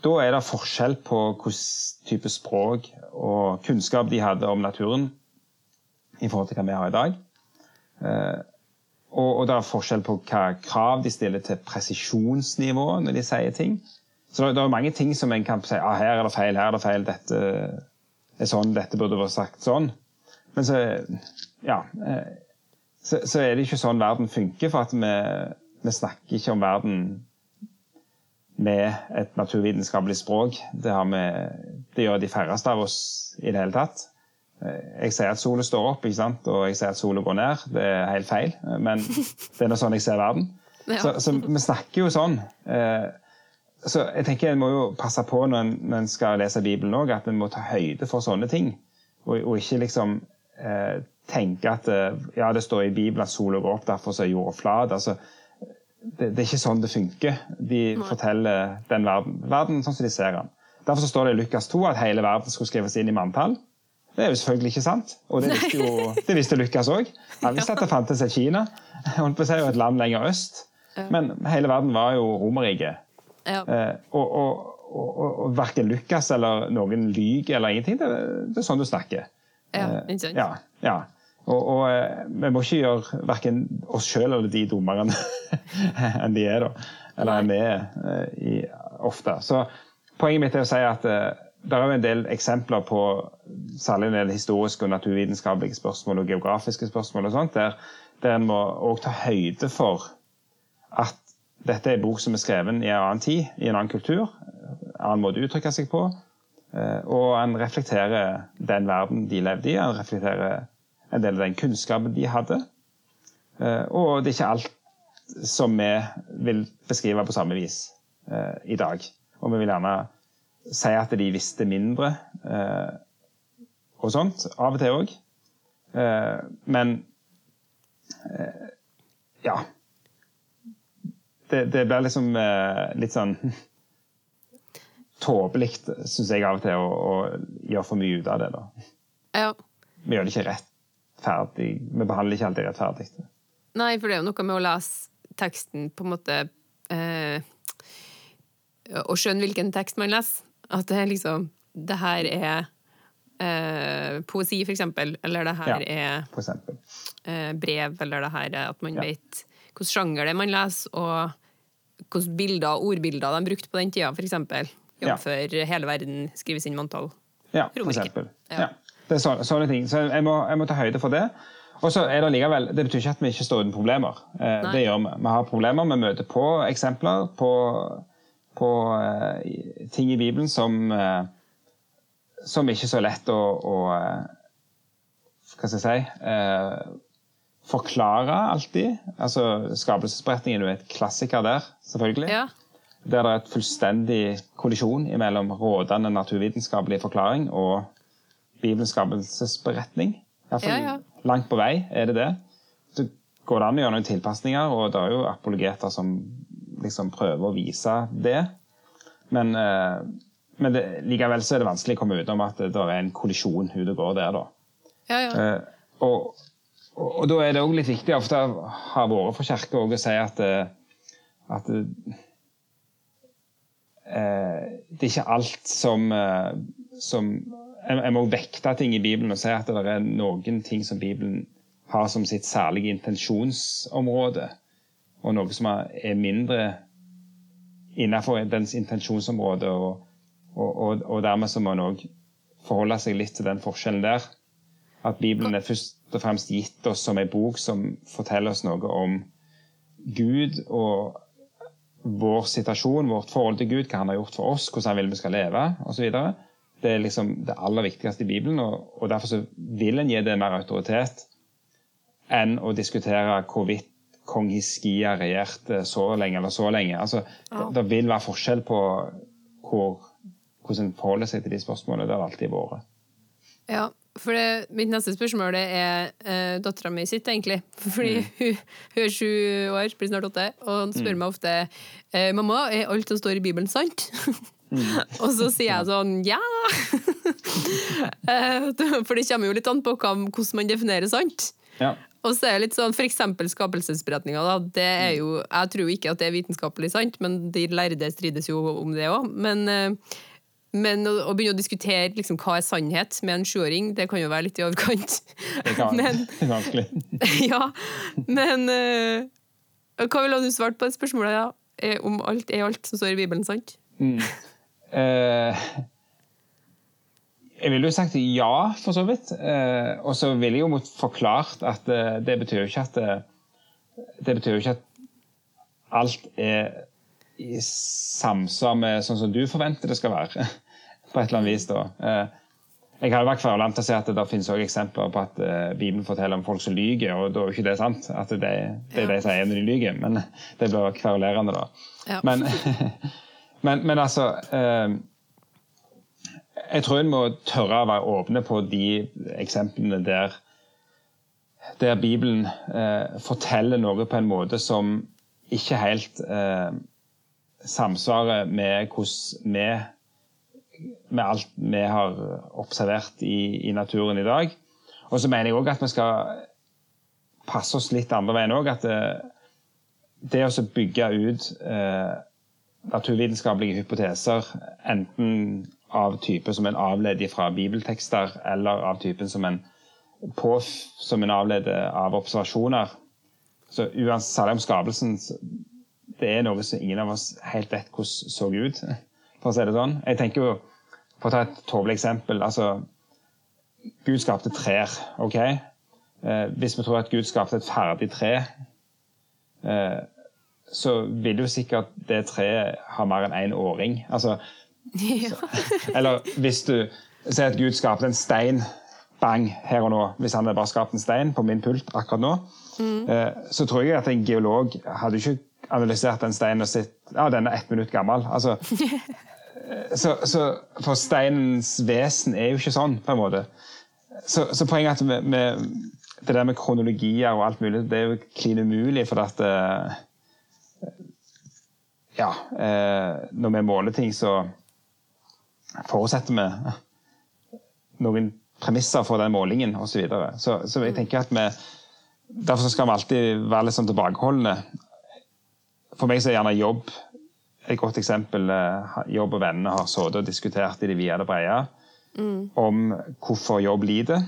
da er det forskjell på hvilken type språk og kunnskap de hadde om naturen i forhold til hva vi har i dag. Og, og det er forskjell på hva krav de stiller til presisjonsnivå når de sier ting. Så det, det er mange ting som en kan si ah, her er det feil, her er det feil, dette er sånn, dette burde vært sagt sånn. Men så, ja, eh, så, så er det ikke sånn verden funker, for at vi, vi snakker ikke om verden med et naturvitenskapelig språk. Det, vi, det gjør de færreste av oss i det hele tatt. Eh, Jeg sier at sola står opp, ikke sant? og jeg sier at sola går ned. Det er helt feil, men (laughs) det er nå sånn jeg ser verden. Ja. Så, så vi snakker jo sånn. Eh, Så jeg tenker En må jo passe på når en, når en skal lese Bibelen òg, at en må ta høyde for sånne ting. Og, og ikke liksom eh, tenke at eh, ja, det står i Bibelen at sola går opp, derfor så er jorda flat. Altså, det, det er ikke sånn det funker. De forteller den verden, verden sånn som de ser den. Derfor så står det i Lukas 2 at hele verden skulle skrives inn i manntall. Det er jo selvfølgelig ikke sant, og det visste jo det visste Lukas òg. Han visste (laughs) at det fantes et Kina, holdt på å si, og et land lenger øst. Men hele verden var jo Romerriket. Ja. Eh, og, og, og, og, og verken Lukas eller noen lyver eller ingenting. Det, det er sånn du snakker. Ja, Eh, ikke sant? Ja, ja. Og, og eh, vi må ikke gjøre verken oss sjøl eller de dummere (laughs) enn de er, da. Eller enn vi er i, ofte. Så poenget mitt er å si at det er jo en del eksempler på særlig en del historiske og naturvitenskapelige spørsmål og geografiske spørsmål og sånt, der, der en må også ta høyde for at dette er en bok som er skrevet i en annen tid, i en annen kultur, en annen måte å uttrykke seg på. Og en reflekterer den verden de levde i. En reflekterer en del av den kunnskapen de hadde. Eh, og det er ikke alt som vi vil beskrive på samme vis eh, i dag. Og vi vil gjerne si at de visste mindre eh, og sånt, av og til òg. Men ja. Det, det blir liksom litt sånn (laughs) tåpelig, syns jeg av og til, å, å, gjøre for mye ut av det. da. Ja. Vi gjør det ikke rettferdig Vi behandler ikke alltid rettferdig. Nei, for det er jo noe med å lese teksten på en måte eh, Og skjønne hvilken tekst man leser. At det liksom Det her er eh, poesi, for eksempel. Eller det her ja, er eh, brev. Eller det her er at man ja. vet hvilken sjanger det er man leser, og hvilke bilder og ordbilder de brukte på den tida, for eksempel. Jf. Ja. hele verden skrives inn manntall. Ja, for eksempel. Ja. Det er sånne, sånne ting. Så jeg må, jeg må, ta høyde for det. Og så er Det likevel, det betyr ikke at vi ikke står uten problemer. Eh, det gjør Vi Vi har problemer. Vi møter på eksempler på, på uh, ting i Bibelen som, uh, som ikke er så lett å, å eh, Hva skal jeg si uh, Forklare alltid. Altså, Skapelsesberetningen er et klassiker der, selvfølgelig. Ja. Der det er et fullstendig kollisjon mellom rådende naturvitenskapelig forklaring og Bibelens skapelsesberetning. Iallfall ja, ja. langt på vei er det det. Så går det an å gjøre noen tilpasninger, og det er jo apologeter som liksom prøver å vise det. Men, eh, men det, likevel så er det vanskelig å komme utenom at det, det er en kollisjon ute og går der, da. Ja, eh, og, og, og, da er det òg litt viktig ofte har vært for Kirka å si at, eh, at eh, det er ikke alt som, som jeg må vekte ting i Bibelen og si at det er noen ting som Bibelen har som sitt særlige intensjonsområde, og noe som er mindre innenfor dens intensjonsområde. Og, og, og, dermed så må en òg forholde seg litt til den forskjellen der. At Bibelen er først og fremst gitt oss som en bok som forteller oss noe om Gud og vår situasjon, vårt forhold til Gud, hva han har gjort for oss, hvordan han vil vi skal leve osv. Det er liksom det aller viktigste i Bibelen, og, og derfor vil en gi det mer autoritet enn å diskutere hvorvidt kong Hiskia regjerte så lenge eller så lenge. Altså, ja. Det vil være forskjell på hvor, hvordan en forholder seg til de spørsmålene. Det har alltid vært. Ja, for det, mitt neste spørsmål det er eh, dattera mi sitt, egentlig. (laughs) Fordi mm. hun, hun, er sju år, blir snart åtte, og spør mm. meg ofte eh, mamma, er alt som står i Bibelen, sant? (laughs) og så sier jeg sånn ja! (laughs) Eh, for det kommer jo litt an på hvordan man definerer sant. Ja. Og så er det litt sånn, for eksempel skapelsesberetninga. Det er jo, jeg tror ikke at det er vitenskapelig sant, men de lærde strides jo om det òg. Men, eh, men å, å, begynne å diskutere liksom, hva er sannhet med en sjuåring, det kan jo være litt i overkant. (laughs) Det kan men, vanskelig. (laughs) ja, men uh, Hva ville du svart på det spørsmålet? Ja? Om alt er alt som står i Bibelen sant? Mm. Eh, jeg ville jo sagt ja, for så vidt. Eh, og så ville jeg jo forklart at eh, det betyr jo ikke at det betyr jo ikke at alt er i samsvar med sånn som du forventer det skal være. (laughs) På et eller annet vis, da. Jeg har vært kverulant til å si at det finnes også eksempler på at Bibelen forteller om folk som lyver, og da er jo ikke det sant. At det, det er de sier når de lyver, men (laughs) det blir kverulerende, da. Ja. Men, (laughs) Men, men altså eh, Jeg tror en må tørre å være åpne på de eksemplene der, der Bibelen eh, forteller noe på en måte som ikke helt eh, samsvarer med hvordan vi med alt vi har observert i, i naturen i dag. Og så mener jeg òg at vi skal passe oss litt andre veien òg. At det, det å bygge ut eh, naturvitenskapelige hypoteser, enten av type som en avleder fra bibeltekster, eller av typen som en på som en avleder av observasjoner. Så uansett, Særlig om skapelsen Det er noe som ingen av oss helt vet hvordan så ut, for å si det sånn. Jeg tenker jo, For å ta et tåpelig eksempel. altså Gud skapte trær. ok? Eh, hvis vi tror at Gud skapte et ferdig tre, eh, så vil jo sikkert det treet ha mer enn én en åring. Altså, Ja. eller hvis du sier at Gud skapte en stein bang her og nå, hvis han hadde bare skapt en stein på min pult akkurat nå, mm. så tror jeg at en geolog hadde ikke analysert den steinen og sett ja, den er ett minutt gammel. Altså, eh, (laughs) så, så, for steinens vesen er jo ikke sånn, på en måte. Så, så poenget er at med, med, det der med kronologier og alt mulig, det er jo klin umulig, for at eh, Ja, eh, når vi måler ting, så forutsetter vi noen premisser for den målingen osv. Så, videre. så Så jeg tenker at vi Derfor skal vi alltid være litt sånn tilbakeholdne. For meg så er gjerne jobb et godt eksempel. Eh, Jobb og vennene har sittet og diskutert i det vide og brede om hvorfor jobb lider.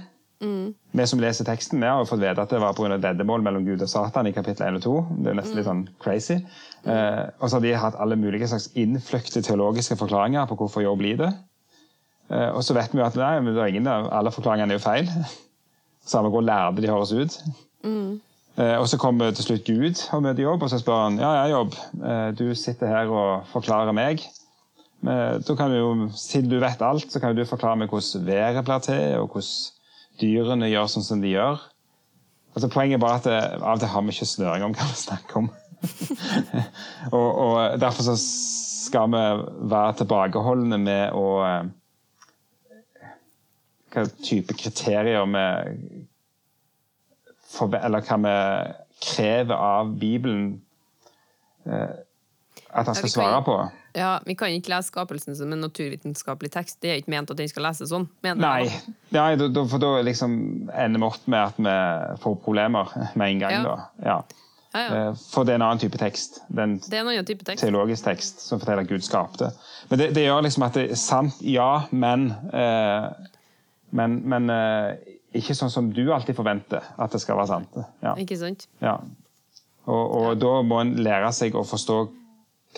Vi som leser teksten, vi har jo fått vite at det var pga. veddemål mellom Gud og Satan i kapittel 1 og 2. Det er jo nesten litt sånn crazy. Eh, og så har de hatt alle mulige slags innfløkte teologiske forklaringer på hvorfor jobb lider. Eh, og så vet vi jo at nei, det er ingen alle forklaringene er jo feil. (laughs) Samme hvor lærde de høres ut. Eh, og så kommer til slutt Gud og møter jobb, og så spør han ja, ja, jobb, eh, du sitter her og forklarer meg. Men da kan du jo, Siden du vet alt, så kan du forklare meg hvordan været blir til, og hvordan dyrene gjør sånn som de gjør. Altså Poenget er bare at det, av og til har vi ikke snøring om hva vi snakker om. (laughs) og, og Derfor så skal vi være tilbakeholdne med å eh, Hva type kriterier vi Eller hva vi krever av Bibelen eh, at han skal svare på. Ja, Vi kan ikke lese skapelsen som en naturvitenskapelig tekst. Det er ikke ment at den skal leses sånn. Nei. Nei da, da- for da liksom ender vi opp med at vi får problemer med en gang. Ja. da. Ja. Eh, For det er en annen type tekst. Det er en Det er en annen type tekst. teologisk tekst som forteller at Gud skapte. Men det, det gjør liksom at det er sant, ja, men eh, Men, men eh, ikke sånn som du alltid forventer at det skal være sant. Ja. Ikke sant? Ja. Og, og da må en lære seg å forstå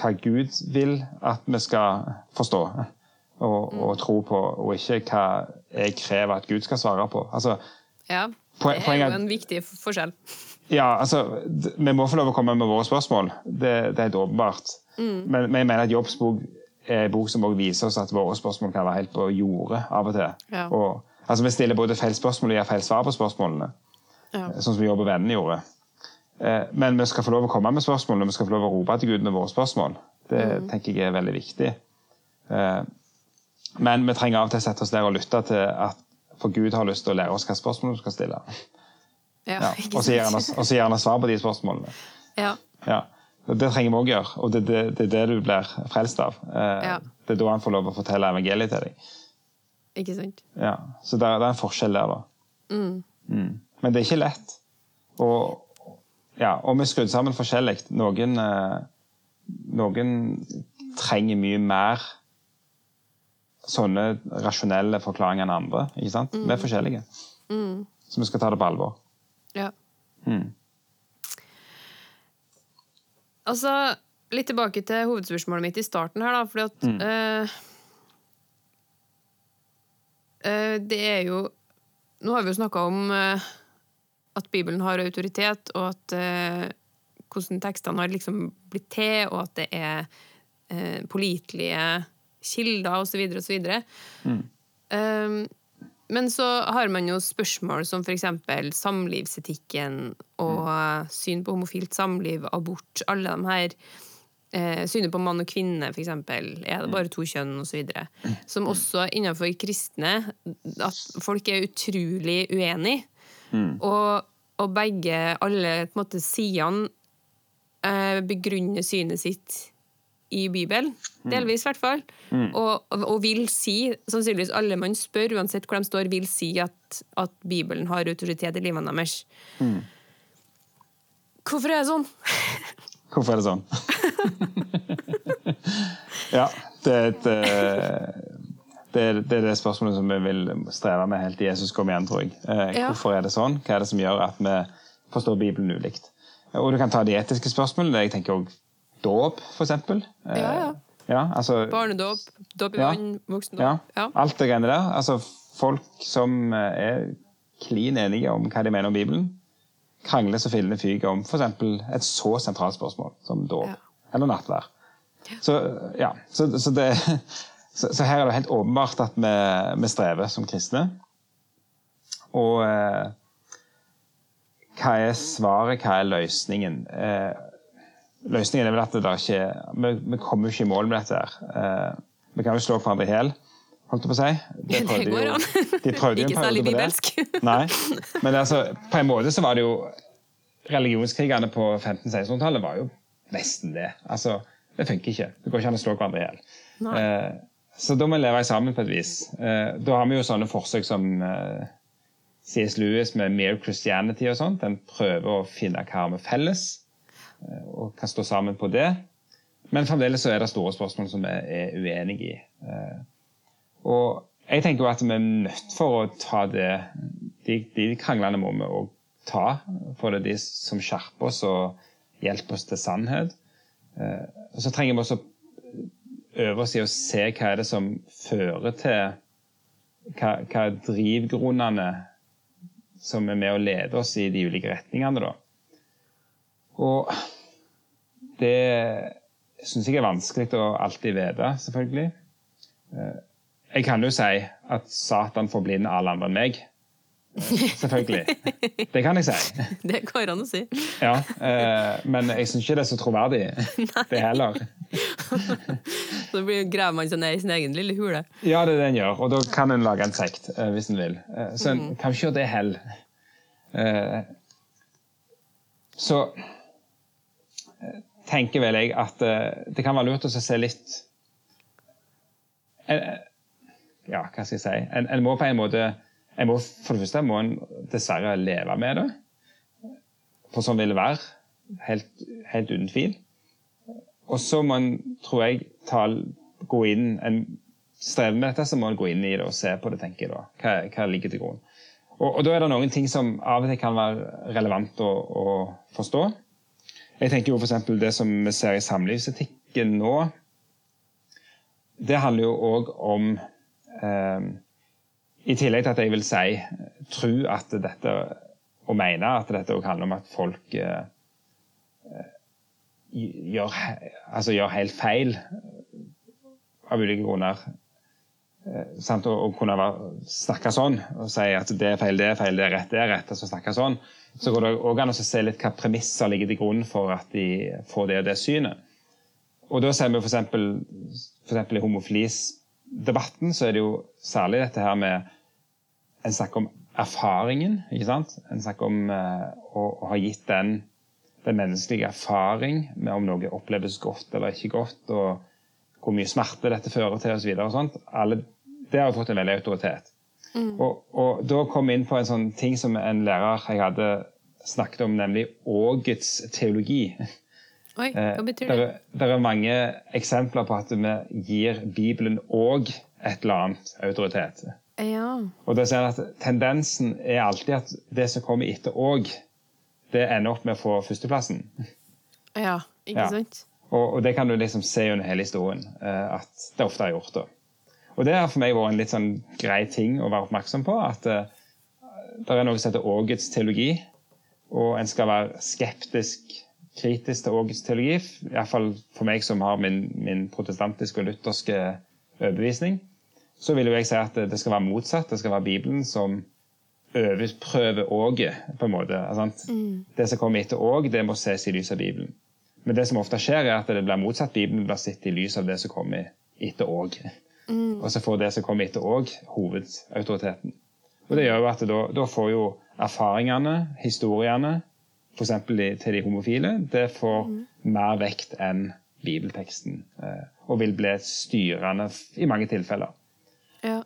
hva Gud vil at vi skal forstå og, og tro på, og ikke hva jeg krever at Gud skal svare på. Altså, Ja. Det er jo en viktig forskjell. ja, altså, Vi må få lov å komme med våre spørsmål. Det, det er helt åpenbart. Men, men jeg mener at Jobbs bok er en bok som også viser oss at våre spørsmål kan være helt på jordet av og til. Ja. Og, altså, Vi stiller både feil spørsmål og gir feil svar på spørsmålene. Ja. sånn som Jobb og vennene gjorde. Eh, Men vi skal få lov å komme med spørsmål, og vi skal få lov å rope til Gud med våre spørsmål. Det tenker jeg er veldig viktig. Eh, Men vi trenger av og til å sette oss der og lytte til at for Gud har lyst til å lære oss hva spørsmål vi skal stille. Ja, Ja. Og så gir han oss- og så gir han oss svar på de spørsmålene. Ja. Ja. Det trenger vi òg gjøre, og det er det, det, er det du blir frelst av. Eh. Det er da han får lov å fortelle evangeliet til deg. Ikke sant? Ja. Så det, er- det er en forskjell der, da. Mm. Mm. Men det er ikke lett. Og, ja, og vi er skrudd sammen forskjellig. Noen, eh, noen trenger mye mer sånne rasjonelle forklaringer enn andre. ikke sant? Vi er forskjellige. Mm. Så vi skal ta det på alvor. Ja. Mm. Altså, litt tilbake til hovedspørsmålet mitt i starten her, da, fordi at eh, eh, Det er jo Nå har vi jo snakka om eh, at Bibelen har autoritet, og at eh, hvordan tekstene har liksom blitt til, og at det er eh, pålitelige kilder, osv., osv. Um, men så har man jo spørsmål som eksempel samlivsetikken og syn på homofilt samliv, abort, alle de her eh, Synet på mann og kvinne, eksempel. Er det bare to kjønn, osv. Som også innenfor kristne at folk er utrolig uenige. Og, og begge, alle på en måte sidene, eh, begrunner synet sitt i Bibelen. Delvis, i hvert fall. Og, og vil si, sannsynligvis alle man spør, uansett hvor de står, vil si at, at Bibelen har autoritet i livene deres. Hvorfor er det sånn? Hvorfor er det sånn? (laughs) (laughs) ja, det er et eh, Det er- det er det spørsmålet som vi vil streve med helt til Jesus kommer igjen, tror jeg. Eh, Ja. Hvorfor er det sånn? Hva er det som gjør at vi forstår Bibelen ulikt? Og du kan ta de etiske spørsmålene. Jeg tenker òg dåp, eksempel. Eh, Ja, ja. ja, altså, Barnedåp, dåp i Ja. vann, voksendåp. ja, Ja. alt det greiene der. Altså, folk som eh, er klin enige om hva de mener om Bibelen, krangler så fillene fyker om f.eks. et så sentralt spørsmål som dåp Ja. eller nattvær. Så, ja, så, så, det, så, så her er det helt åpenbart at vi, vi strever som kristne. Og eh, hva er svaret, hva er løsningen? Eh, løsningen er vel at det der ikke vi, vi kommer ikke i mål med dette. her. Eh, vi kan jo slå hverandre i hjel, holdt jeg på å si. (laughs) Det det går an. De Ikke særlig bibelsk. (laughs) Nei, men altså, på en måte så var det jo Religionskrigene på 1500-1600-tallet var jo nesten det. Altså, det funker ikke. Det går ikke an å slå hverandre i hjel. Så da må vi leve sammen på et vis. Eh, da har vi jo sånne forsøk som eh, C.S. Lewis med Mere Christianity og sånt. Den prøver å finne hva vi har felles, eh, og kan stå sammen på det. Men fremdeles så er det store spørsmål som vi er uenige i. Og jeg tenker jo at vi er nødt for å ta det De, de kranglene må vi òg ta, for det er de som skjerper oss og hjelper oss til sannhet. Og så trenger vi også øve oss i å se hva er det som fører til Hva, hva er drivgrunnene som er med å lede oss i de ulike retningene, da. Og det syns jeg er vanskelig å alltid vite, selvfølgelig. Eh, Jeg kan jo si at Satan forblinder alle andre enn meg. Selvfølgelig. Det kan jeg si. (laughs) Det går an å si. Ja, eh, men jeg syns ikke det er så troverdig, (laughs) det heller. (laughs) Så blir- graver man seg ned i sin egen lille hule. Ja, det er det en gjør, og da kan en lage en sekt eh, hvis en vil. Eh, så en kan ikke gjøre det hell. Eh, så tenker vel jeg at det kan være lurt å se litt Ja, hva skal jeg si? En, en må på en måte må, For det første må en dessverre leve med det. For sånn vil det være. Helt, helt uten tvil. Og så må en, tror jeg, ta, gå inn en strever med dette, så må en gå inn i det og se på det, tenker jeg da. Hva, hva ligger til grunn. Og, og da er det noen ting som av og til kan være relevant å, å forstå. Jeg tenker jo f.eks. det som vi ser i samlivsetikken nå. Det handler jo òg om eh, I tillegg til at jeg vil si tro at dette og mene at dette òg handler om at folk eh, gjør, altså gjør helt feil av ulike grunner. Eh, sant? Og kunne snakke sånn og si at det er feil, det er feil, det er rett, det er rett. altså snakke sånn. Så går det òg an å se litt hva premisser ligger til grunn for at de får det og det synet. Og da ser vi eksempel, i homofilisdebatten så er det jo særlig dette her med En snakker om erfaringen, ikke sant? En snakker om eh, å, å ha gitt den, den menneskelige erfaring med om noe oppleves godt eller ikke godt, og hvor mye smerte dette fører til osv. Det har fått en veldig autoritet. Og, og da kom vi inn på en sånn ting som en lærer jeg hadde snakket om, nemlig ågets teologi. Oi, Eh, hva betyr det? det? er- mange eksempler på at vi gir Bibelen òg et eller annet autoritet. Ja. Og da ser jeg at Tendensen er alltid at det som kommer etter òg, det ender opp med å få førsteplassen. ja, ikke Ja. sant? Og, og det kan du liksom se under hele historien, uh, at det ofte har gjort det. Og det har for meg vært en litt sånn grei ting å være oppmerksom på. At uh, det er noe som heter Ågets teologi, og en skal være skeptisk, kritisk til Ågets teologi. Iallfall for meg som har min, min protestantiske og lutherske overbevisning. Så vil jo jeg si at det, det skal være motsatt. Det skal være Bibelen som overprøver Åget, på en måte. sant? Det som kommer etter Åg, det må ses i lys av Bibelen. Men det som ofte skjer, er at det blir motsatt. Bibelen blir sett i lys av det som kommer etter Åg. Og så får det som kommer etter òg, hovedautoriteten. Og det gjør jo at da, da får jo erfaringene, historiene, f.eks. til de homofile, det får mer vekt enn bibelteksten. eh, Og vil bli styrende i mange tilfeller. Ja.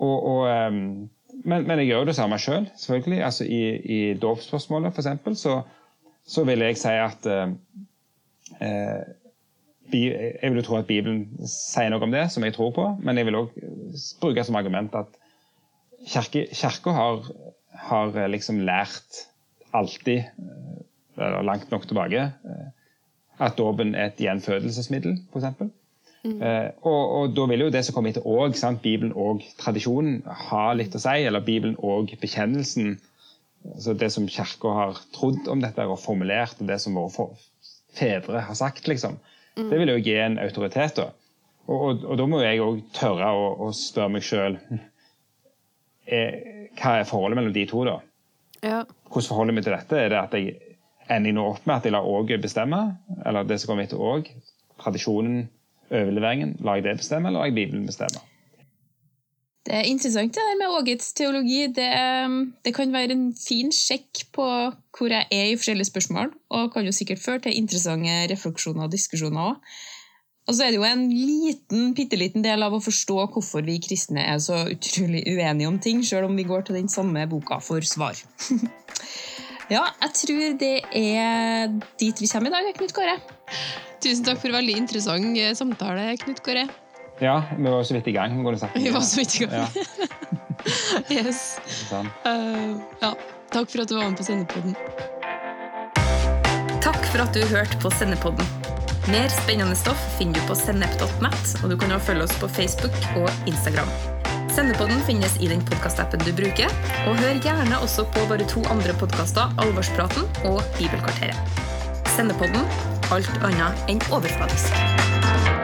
Og, og, ehm, men, men jeg gjør det samme sjøl, selv, selvfølgelig. Altså I, i dåpsspørsmålet, f.eks., så, så vil jeg si at eh, eh, jeg vil jo tro at Bibelen sier noe om det, som jeg tror på. Men jeg vil òg bruke som argument at kirka har, har, liksom lært alltid, eller langt nok tilbake, at dåpen er et gjenfødelsesmiddel, f.eks. Mm. Eh, og, og, da vil jo det som kommer etter òg, Bibelen og tradisjonen, ha litt å si. Eller Bibelen og bekjennelsen. altså Det som Kirka har trodd om dette og formulert, og det som våre fedre har sagt, liksom. Mm. Det vil jo gi en autoritet. da. Og, og, og da må jeg òg tørre å, å, spørre meg sjøl (laughs) hva er forholdet mellom de to, da? Ja. Hvordan forholder jeg meg til dette? Er det at jeg ender nå opp med at jeg lar Åge bestemme? Eller det som kommer etter Åg? Tradisjonen, overleveringen, lar jeg det bestemme, eller lar jeg Bibelen bestemme? Det er interessant det der med Ågets teologi. Det, det, kan være en fin sjekk på hvor jeg er i forskjellige spørsmål, og kan jo sikkert føre til interessante refleksjoner og diskusjoner òg. Og så er det jo en liten, bitte liten del av å forstå hvorfor vi kristne er så utrolig uenige om ting, sjøl om vi går til den samme boka for svar. (laughs) ja, jeg tror det er dit vi kommer i dag, Knut Kåre. Tusen takk for veldig interessant eh, samtale, Knut Kåre. Ja, vi var så vidt i gang. Vi var så vidt i gang. Ja. (laughs) yes. Uh, ja. Takk for at du var med på Sendepodden. Takk for at du hørte på Sendepodden. Mer spennende stoff finner du på sennep.net, og du kan også følge oss på Facebook og Instagram. Sendepodden finnes i den podkastappen du bruker, og hør gjerne også på våre to andre podkaster, Alvorspraten og Bibelkvarteret. Sendepodden alt annet enn overfladisk.